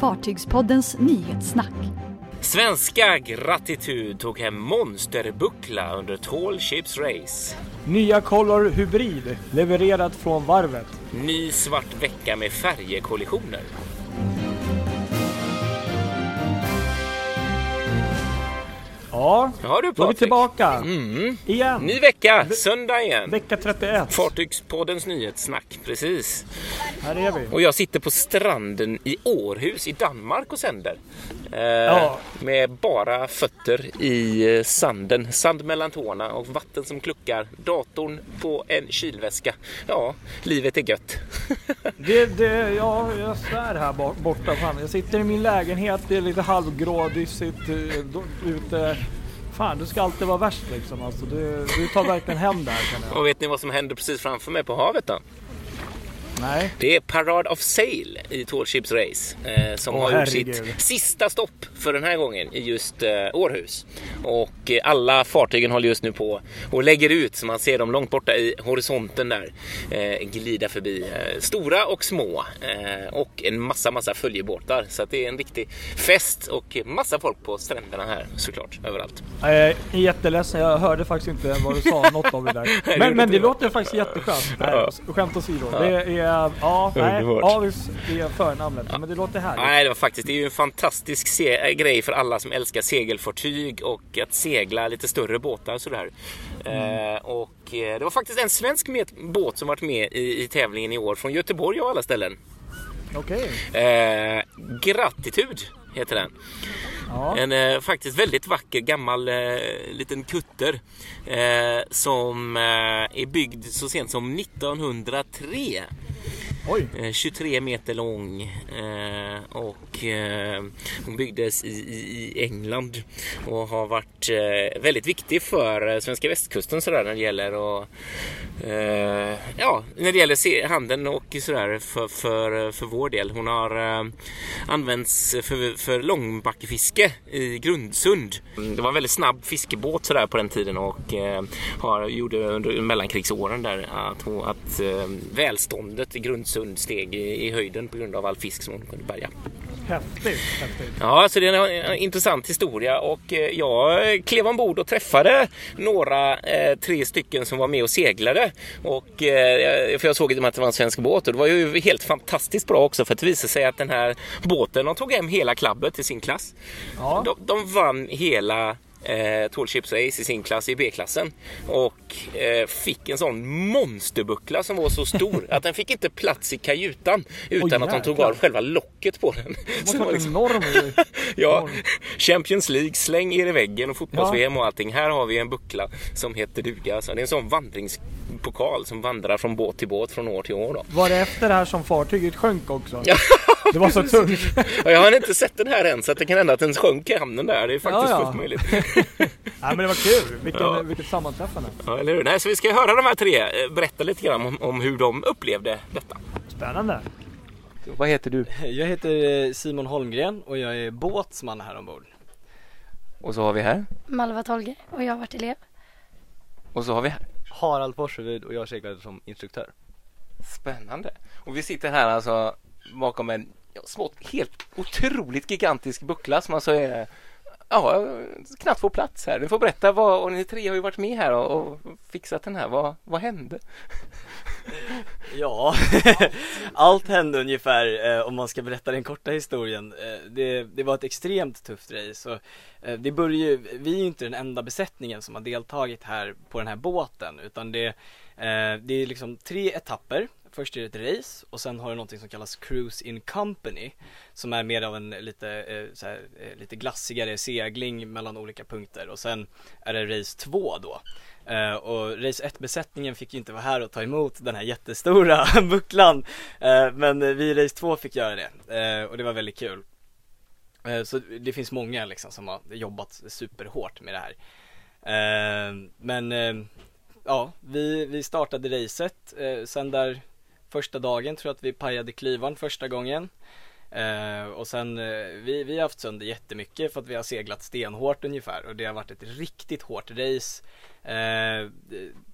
Fartygspoddens nyhetssnack. Svenska Gratitud tog hem monsterbuckla under Tall Ships Race. Nya Color Hybrid levererat från varvet. Ny svart vecka med färjekollisioner. Ja, Ja du då är vi tillbaka. Mm. Igen. Ny vecka, söndag igen. Vecka 31. Fartygspoddens nyhetssnack, precis. Här är vi. Och jag sitter på stranden i Århus i Danmark och sänder. Eh, Ja. Med bara fötter i eh, sanden. Sand mellan tårna och vatten som kluckar. Datorn på en kylväska. Ja, livet är gött. Det, det, ja, jag svär här bo- borta. Fan. Jag sitter i min lägenhet, det är lite halvgrådissigt eh, ute. Fan, du ska alltid vara värst liksom. Alltså, du, du tar verkligen hem där känner jag. Och vet ni vad som händer precis framför mig på havet då? Nej. Det är Parade of Sail i Tall Ships Race eh, som Åh, har gjort herregud. sitt sista stopp för den här gången i just eh, Århus. Och eh, alla fartygen håller just nu på och lägger ut så man ser dem långt borta i horisonten där eh, glida förbi. Eh, stora och små eh, och en massa, massa följebåtar. Så det är en riktig fest och massa folk på stränderna här såklart överallt. Jag är jätteledsen, jag hörde faktiskt inte vad du sa, något av det där. Men, men det låter faktiskt jätteskönt. Nej, Ja. skämt åsido. Det är, ja, nej. Avis är förnamnet. Men det låter härligt. Nej, det var faktiskt det är ju en fantastisk se- äh, grej för alla som älskar segelfartyg och att segla lite större båtar sådär. Mm. Eh, och eh, det var faktiskt en svensk båt som varit med i, i tävlingen i år från Göteborg av alla ställen. Okej. Eh, Gratitud heter den. Ja. En eh, faktiskt väldigt vacker gammal eh, liten kutter eh, som eh, är byggd så sent som 1903. Oj. Eh, 23 meter lång eh, och eh, hon byggdes i, England och har varit väldigt viktig för svenska västkusten sådär när det gäller och, ja, när det gäller handeln och sådär för, för, för vår del. Hon har använts för, för långbackefiske i Grundsund. Det var en väldigt snabb fiskebåt sådär på den tiden och har, gjorde under mellankrigsåren där att, att välståndet i Grundsund steg i, höjden på grund av all fisk som hon kunde bärga. Häftigt. Häftigt. Ja, så det är en, en intressant historia och eh, jag klev ombord och träffade några, eh, tre stycken som var med och seglade. Och, eh, för jag såg att det var en svensk båt och det var ju helt fantastiskt bra också för att det visade sig att den här båten, de tog hem hela klabbet i sin klass. Ja. De, de vann hela eh, Tall Ships Race i sin klass i B-klassen och eh, fick en sån monsterbuckla som var så stor att den fick inte plats i kajutan utan Oj, att de tog av själva locket på den. Det var liksom- enorm. Ja, Champions League, släng er i väggen och fotbolls-VM och allting. Här har vi en buckla som heter duga. Alltså, det är en sån vandringspokal som vandrar från båt till båt från år till år. Då. Var det efter det här som fartyget sjönk också? Det var så tungt. Jag har inte sett den här än så att det kan hända att den sjönk i hamnen där. Det är faktiskt Ja, ja. fullt möjligt. Nej men det var kul. Vilken, Ja. Vilket sammanträffande. Ja, eller hur? Nej, så vi ska höra de här tre eh, berätta lite grann om, om hur de upplevde detta. Spännande. Vad heter du? Jag heter eh, Simon Holmgren och jag är båtsman här ombord. Och så har vi här. Malva Tolge och jag har varit elev. Och så har vi här. Harald Forserud och jag seglar som instruktör. Spännande. Och vi sitter här alltså bakom en ja, smått, helt otroligt gigantisk buckla som alltså är ja, knappt får plats här. Du får berätta vad, och ni tre har ju varit med här och, och fixat den här. Vad, vad hände? Ja, allt hände ungefär eh, om man ska berätta den korta historien. Eh, det, det var ett extremt tufft race och eh, det började ju, vi är ju inte den enda besättningen som har deltagit här på den här båten utan det, eh, det är liksom tre etapper. Först är det ett race och sen har du någonting som kallas Cruise in Company som är mer av en lite, eh, så här, eh, lite glassigare segling mellan olika punkter och sen är det race 2 då. Eh, och race 1 besättningen fick ju inte vara här och ta emot den här jättestora bucklan. Men vi i race 2 fick göra det och det var väldigt kul. Så det finns många liksom som har jobbat superhårt med det här. Men ja, vi, vi startade racet eh, Sen där första dagen tror jag att vi pajade klyvan första gången Eh, och sen, eh, vi, vi har haft sönder jättemycket för att vi har seglat stenhårt ungefär och det har varit ett riktigt hårt race Eh,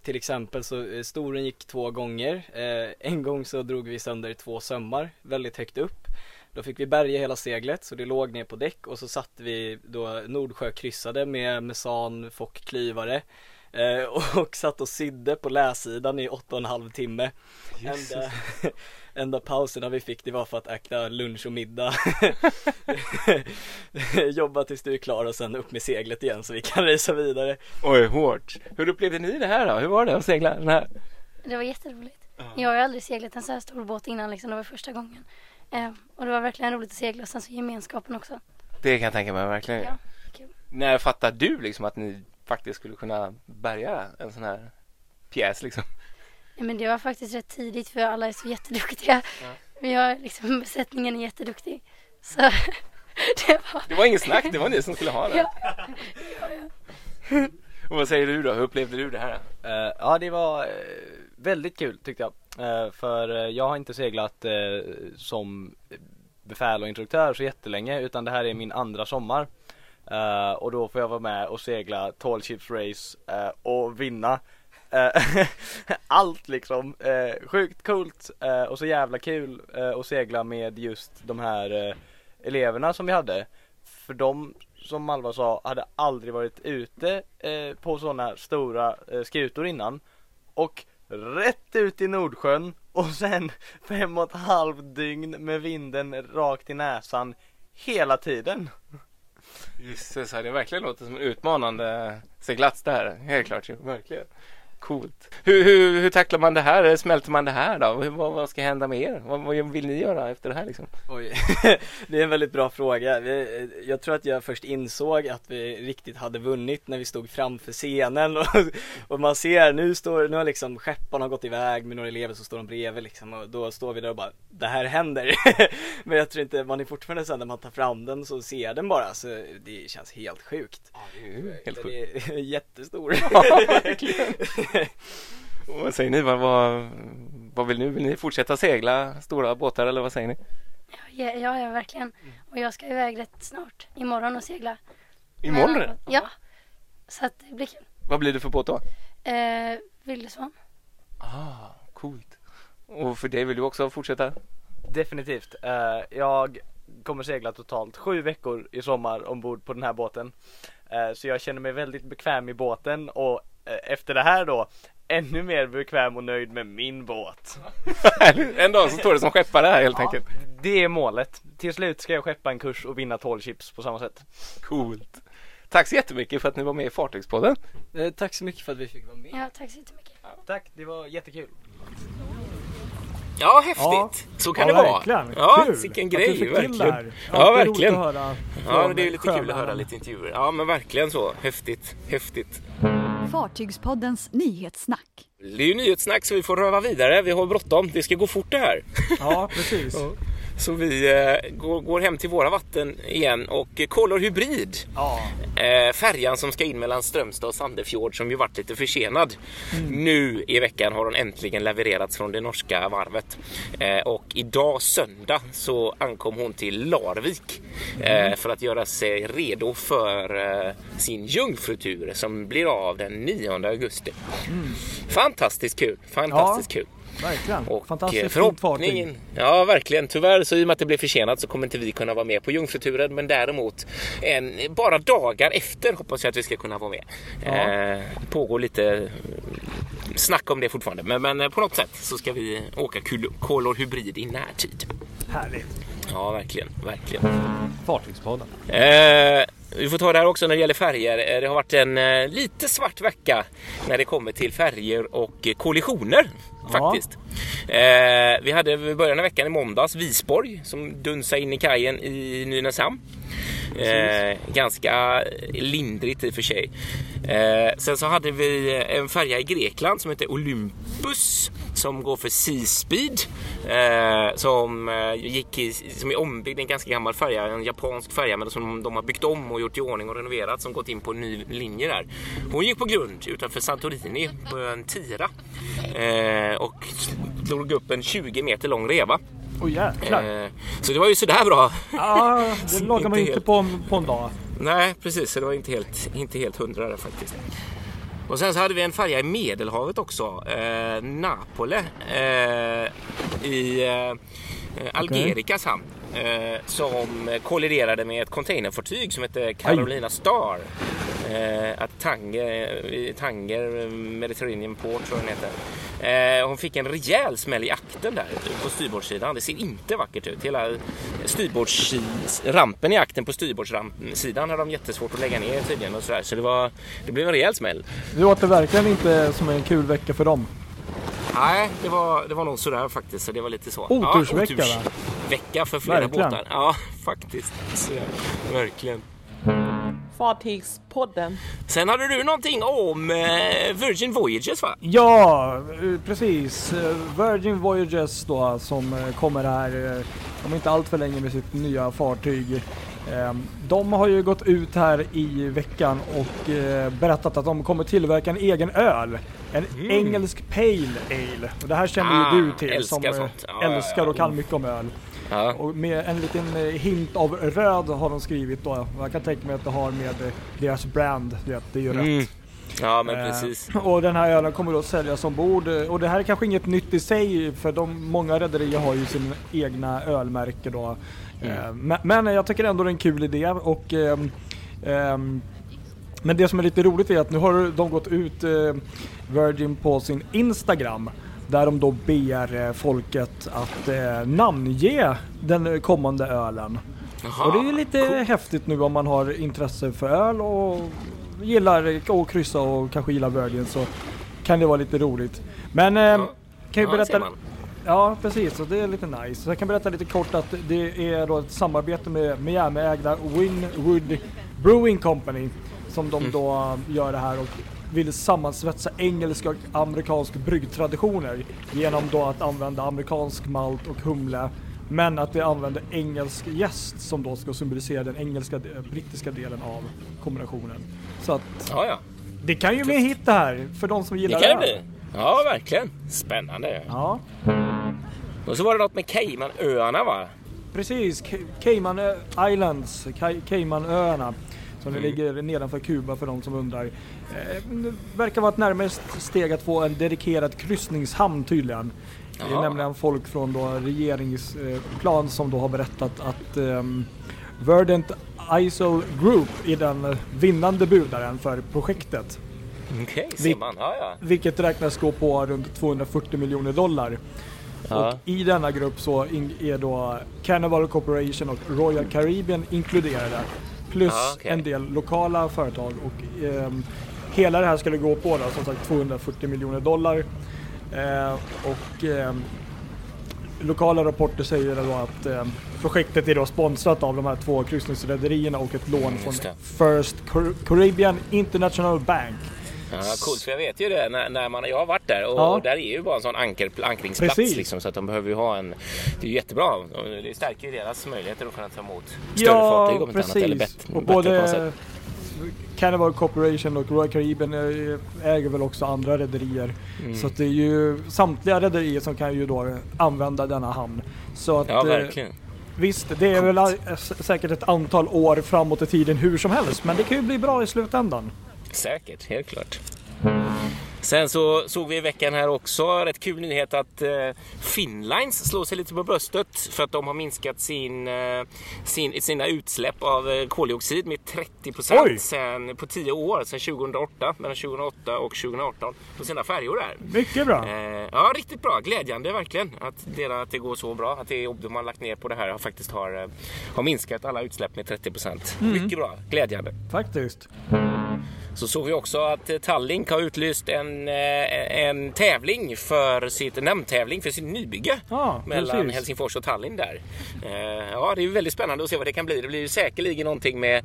till exempel så eh, storen gick två gånger. Eh, en gång så drog vi sönder två sömmar väldigt högt upp. Då fick vi bärga hela seglet så det låg ner på däck och så satte vi då Nordsjökryssade med mesan, fock, klyvare eh, och satt och sydde på läsidan i åtta och en halv timme. Enda, enda pauserna vi fick det var för att äta lunch och middag. Jobba tills du är klar och sen upp med seglet igen så vi kan resa vidare. Oj, hårt. Hur upplevde ni det här då? Hur var det att segla den här? Det var jätteroligt. Jag har aldrig seglat en så här stor båt innan liksom. Det var första gången. Eh, och det var verkligen roligt att segla och sen så gemenskapen också. Det kan jag tänka mig verkligen. Ja, kul. När fattade du liksom att ni faktiskt skulle kunna bärga en sån här pjäs liksom? Nej, men det var faktiskt rätt tidigt för alla är så jätteduktiga. Vi har liksom besättningen är jätteduktig. Så det var... Det var ingen snack, det var ni som skulle ha det. Ja. Och vad säger du då? Hur upplevde du det här? Eh, ja det var eh, väldigt kul tyckte jag. Eh, för jag har inte seglat eh, som befäl och instruktör så jättelänge utan det här är min andra sommar. Uh, och då får jag vara med och segla Tall Ships Race uh, och vinna. Eh, allt liksom. Sjukt coolt och så jävla kul att segla med just de här eleverna som vi hade. För de som Malva sa hade aldrig varit ute på sådana stora skutor innan. Och rätt ut i Nordsjön och sen fem och ett halvt dygn med vinden rakt i näsan hela tiden. Jisses, det, det verkligen låter som en utmanande seglats där. Helt klart, ju, verkligen. Coolt. Hur, hur, hur tacklar man det här? Smälter man det här då? Hur, vad, vad ska hända med er? Vad, vad vill ni göra efter det här liksom? Oj, det är en väldigt bra fråga. Jag tror att jag först insåg att vi riktigt hade vunnit när vi stod framför scenen och, och man ser nu står, nu har liksom skepparna gått iväg med några elever som står de bredvid liksom och då står vi där och bara det här händer. Men jag tror inte, man är fortfarande sen när man tar fram den så ser den bara så det känns helt sjukt. Det är helt Den sjukt. är jättestor. Och vad säger ni? Vad, vad, vad vill ni? Vill ni fortsätta segla stora båtar eller vad säger ni? Ja, ja, ja, verkligen. Och jag ska iväg rätt snart. Imorgon och segla. Imorgon? Eh, Ja. Så att det blir kul. Vad blir det för båt då? Eh, Vildesvan. Ah, coolt. Och för dig vill du också fortsätta? Definitivt. Eh, jag kommer segla totalt sju veckor i sommar ombord på den här båten. Eh, så jag känner mig väldigt bekväm i båten och efter det här då ännu mer bekväm och nöjd med min båt. en dag så står det som skeppare här helt enkelt. Det är målet. Till slut ska jag skeppa en kurs och vinna 12 chips på samma sätt. Coolt. Tack så jättemycket för att ni var med i Fartygspodden. Eh, tack så mycket för att vi fick vara med. Ja, tack så jättemycket. Tack, det var jättekul. Ja, häftigt. Ja. Så kan ja, det vara. verkligen. Ja, Kul vilken att grej. du fick till verkligen. det här. Ja, Alltid verkligen. att höra Ja, det är lite kul att höra lite intervjuer. Ja, men verkligen så. Häftigt. Häftigt. Fartygspoddens nyhetssnack. Det är ju nyhetssnack så vi får röva vidare. Vi har bråttom. Det ska gå fort det här. Ja, precis. Så vi eh, går, hem till våra vatten igen och kollar hybrid. Ja. Eh, färjan som ska in mellan Strömstad och Sandefjord som ju varit lite försenad. Nu i veckan har hon äntligen levererats från det norska varvet. Eh, och idag söndag så ankom hon till Larvik eh, för att göra sig redo för sin jungfrutur som blir av den 9 augusti. Fantastiskt kul, fantastiskt kul. Verkligen. Och Fantastiskt eh, fint förhoppningen, fartyg. ja verkligen. Tyvärr så i och med att det blev försenat så kommer inte vi kunna vara med på jungfruturen. Men däremot en, bara dagar efter hoppas jag att vi ska kunna vara med. Eh, pågår lite eh, snack om det fortfarande. Men, men eh, på något sätt så ska vi åka Color Hybrid i närtid. Härligt. Ja, verkligen, verkligen. Fartygspodden. Eh, vi får ta det här också när det gäller färger. Eh, Det har varit en eh, lite svart vecka när det kommer till färger och kollisioner. Ja. Faktiskt. Eh, vi hade i början av veckan i måndags Visborg som dunsade in i kajen i Nynäshamn. Eh, ganska lindrigt i och för sig. Eh, sen så hade vi en färja i Grekland som heter Olympus som går för Seaspeed. Eh, som, eh, gick i, som är ombyggd, en ganska gammal färja, en japansk färja men som de har byggt om och gjort i ordning och renoverat som gått in på en ny linje där. Hon gick på grund utanför Santorini på en tira eh, och drog upp en 20 meter lång reva. Åh jäklar. Eh, så det var ju sådär bra. Ja, det lagar man ju inte på, på en dag. Nej, precis. Så det var inte helt, inte helt hundra där faktiskt. Och sen så hade vi en färja i Medelhavet också. Eh, Napole. Eh, I eh, Algericas hamn. eh, som kolliderade med ett containerfartyg som hette Carolina Star. Eh, att Tanger, Tanger Mediterranean Port tror jag den heter. Eh, hon fick en rejäl smäll i akten där på styrbordssidan. Det ser inte vackert ut. Hela styrbordsrampen i akten på styrbordssidan hade de jättesvårt att lägga ner tydligen och sådär. Så det, var, det blev en rejäl smäll. Det låter verkligen inte som en kul vecka för dem. Nej, det var, det var nog sådär faktiskt. Så det var lite så. Otursvecka ja, va? Vecka för flera Verkligen. båtar. Ja, faktiskt. Så, verkligen. Fartygspodden. Sen hade du någonting om eh, Virgin Voyages va? Ja, eh, precis. Eh, Virgin Voyages då som kommer här om inte allt för länge med sitt nya fartyg. Eh, De har ju gått ut här i veckan och berättat att de kommer tillverka en egen öl. En engelsk Pale Ale. Och det här känner Mm. Ah, ju du till älskar som sånt. Älskar och kan mycket om öl. Ja. Och med en liten eh, hint av röd har de skrivit då. Jag kan tänka mig att det har med eh, deras brand, det är ju Mm. rätt. Ja, men Eh, precis. Och den här ölen kommer då säljas ombord. eh, Och det här är kanske inget nytt i sig för de, många rederier har ju sin egna ölmärke då. Eh, Men, men jag tycker ändå det är en kul idé och ehm, men det som är lite roligt är att nu har de gått ut eh, Virgin på sin Instagram där de då ber eh, folket att eh, namnge den kommande ölen. Jaha, Och det är ju lite häftigt nu om man har intresse för öl och gillar att kryssa och kanske gillar Virgin så kan det vara lite roligt. Men eh, kan ju Ja, berätta... Ja precis, och det är lite nice. Så jag kan berätta lite kort att det är då ett samarbete med Miami-ägda Winwood Brewing Company som Mm. de då gör det här och vill sammansvetsa engelska och amerikansk bryggtraditioner genom då att använda amerikansk malt och humle men att de använder engelsk jäst som då ska symbolisera den engelska, brittiska delen av kombinationen. Så att Ja, ja. det kan ju bli en hit det här för de som Det gillar kan det öl. bli. Ja, verkligen. Spännande. Ja, Och så var det något med Caymanöarna va? precis. Ca- Cayman Islands, Ca- Caymanöarna. Som det ligger nedanför Kuba för de som undrar. Eh, verkar vara ett närmast steg att få en dedikerad kryssningshamn tydligen. Det är nämligen folk från då regeringsplan som då har berättat att um, Verdant Isol Group är den eh, vinnande budaren för projektet. Okej, Vi- ser man. Ja, ja. Vilket räknas gå på runt 240 miljoner dollar. Ja. Och i denna grupp så är då Carnival Corporation och Royal Caribbean inkluderade. Plus Ja, okej. en del lokala företag. Och ehm, hela det här skulle gå på då, som sagt 240 miljoner dollar. Eh, och ehm, lokala rapporter säger då att ehm, projektet är då sponsrat av de här två kryssningsrederierna och ett lån från just det. First Car- Caribbean International Bank. Ja, coolt, för jag vet ju det när, när man, jag har varit där och, Ja. och där är ju bara en sån anker, ankringsplats Precis. liksom, så att de behöver ju ha en, det är ju jättebra det stärker ju deras möjligheter att kunna ta emot större fartyg om inte annat eller bättre, och bättre både sätt. Carnival Corporation och Royal Caribbean eh, äger väl också andra rederier. Mm. Så det är ju samtliga rederier som kan ju då använda denna hamn. Så att Ja, eh, verkligen. visst, det är väl säkert ett antal år framåt i tiden hur som helst. Men det kan ju bli bra i slutändan. Säkert, helt klart. Sen så såg vi i veckan här också rätt kul nyhet att eh, Finnlines slår sig lite på bröstet för att de har minskat sin, eh, sin, sina utsläpp av eh, koldioxid med 30 Oj! procent sen, på 10 år, sedan 2008, mellan 2008 och 2018 på sina färjor där. Mycket bra. Ja, riktigt bra. Glädjande verkligen att det, att det går så bra. Att det jobb de har lagt ner på det här har faktiskt har, har minskat alla utsläpp med 30 procent. Mm. Mycket bra. Glädjande. Faktiskt. Så såg vi också att Tallink har utlyst en, eh, en tävling för sitt namntävling för sitt nybygge Ja, mellan precis. Helsingfors och Tallinn där. Eh, Ja, det är väldigt spännande att se vad det kan bli. Det blir ju säkerligen någonting med,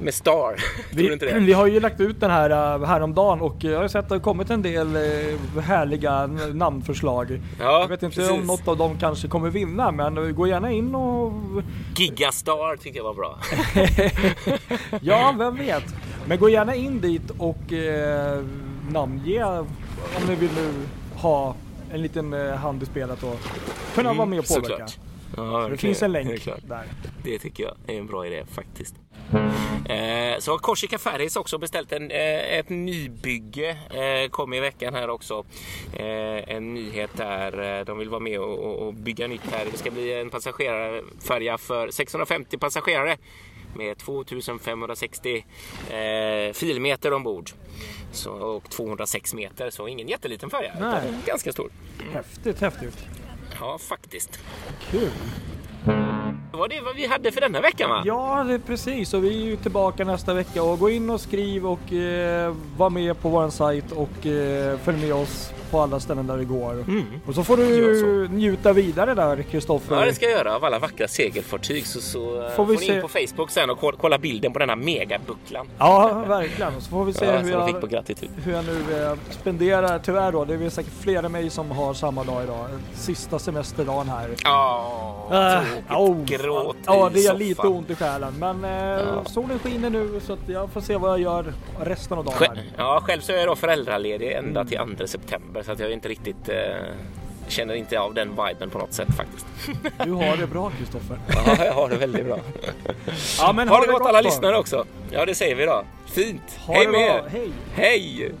med Star. Vi, vi har ju lagt ut den här uh, häromdagen och eh, jag har sett att det har kommit en del eh, härliga namnförslag. Ja, jag vet inte precis. om något av dem kanske kommer vinna men eh, gå gärna in och Gigastar tycker jag var bra. Ja, vem vet. Men gå gärna in dit och eh, namnge om ni vill nu ha en liten eh, hand i spelet och kunna vara med och påverka. Mm, Såklart. Ja, det finns en länk klart. där. Det tycker jag är en bra idé faktiskt. Eh, så har Korsika Ferries också beställt en, eh, ett nybygge. Eh, kom i veckan här också. Eh, en nyhet där eh, de vill vara med och, och, och bygga nytt här. Det ska bli en passagerarfärja för 650 passagerare med 2560 eh, filmeter ombord. Så, och 206 meter, så ingen jätteliten färja. Nej. Ganska stor. Häftigt, häftigt. Ja, faktiskt. Kul. Det var det vad vi hade för denna veckan va? Ja, det är precis. Och vi är ju tillbaka nästa vecka. Och gå in och skriv och eh, var med på vår sajt och eh, följ med oss på alla ställen där vi går. Mm. Och så får du Gör njuta vidare där, Kristoffer. Ja, det ska jag göra av alla vackra segelfartyg. Så, så eh, Får får, vi ni se- in på Facebook sen och kolla, bilden på denna megabucklan. Ja, verkligen. Och så får vi se Ja, hur, jag fick på gratitud. hur jag nu eh, spenderar. Tyvärr då, det är säkert fler än mig som har samma dag idag. Sista semesterdagen här. Ja, Äh, tråkigt. oh, Gråt Ja, det är soffan. lite ont i själen. Men eh, solen skiner nu så jag får se vad jag gör resten av dagen. Här. ja, själv så är jag då föräldraledig ända till 2 september så att jag inte riktigt eh, känner inte av den viben på något sätt faktiskt. Du har det bra Kristoffer. Ja, jag har det väldigt bra. Ja, men Har det gott alla då. lyssnare också? Ja, det säger vi då. Fint. Ha Hej med er. Hej. Hej!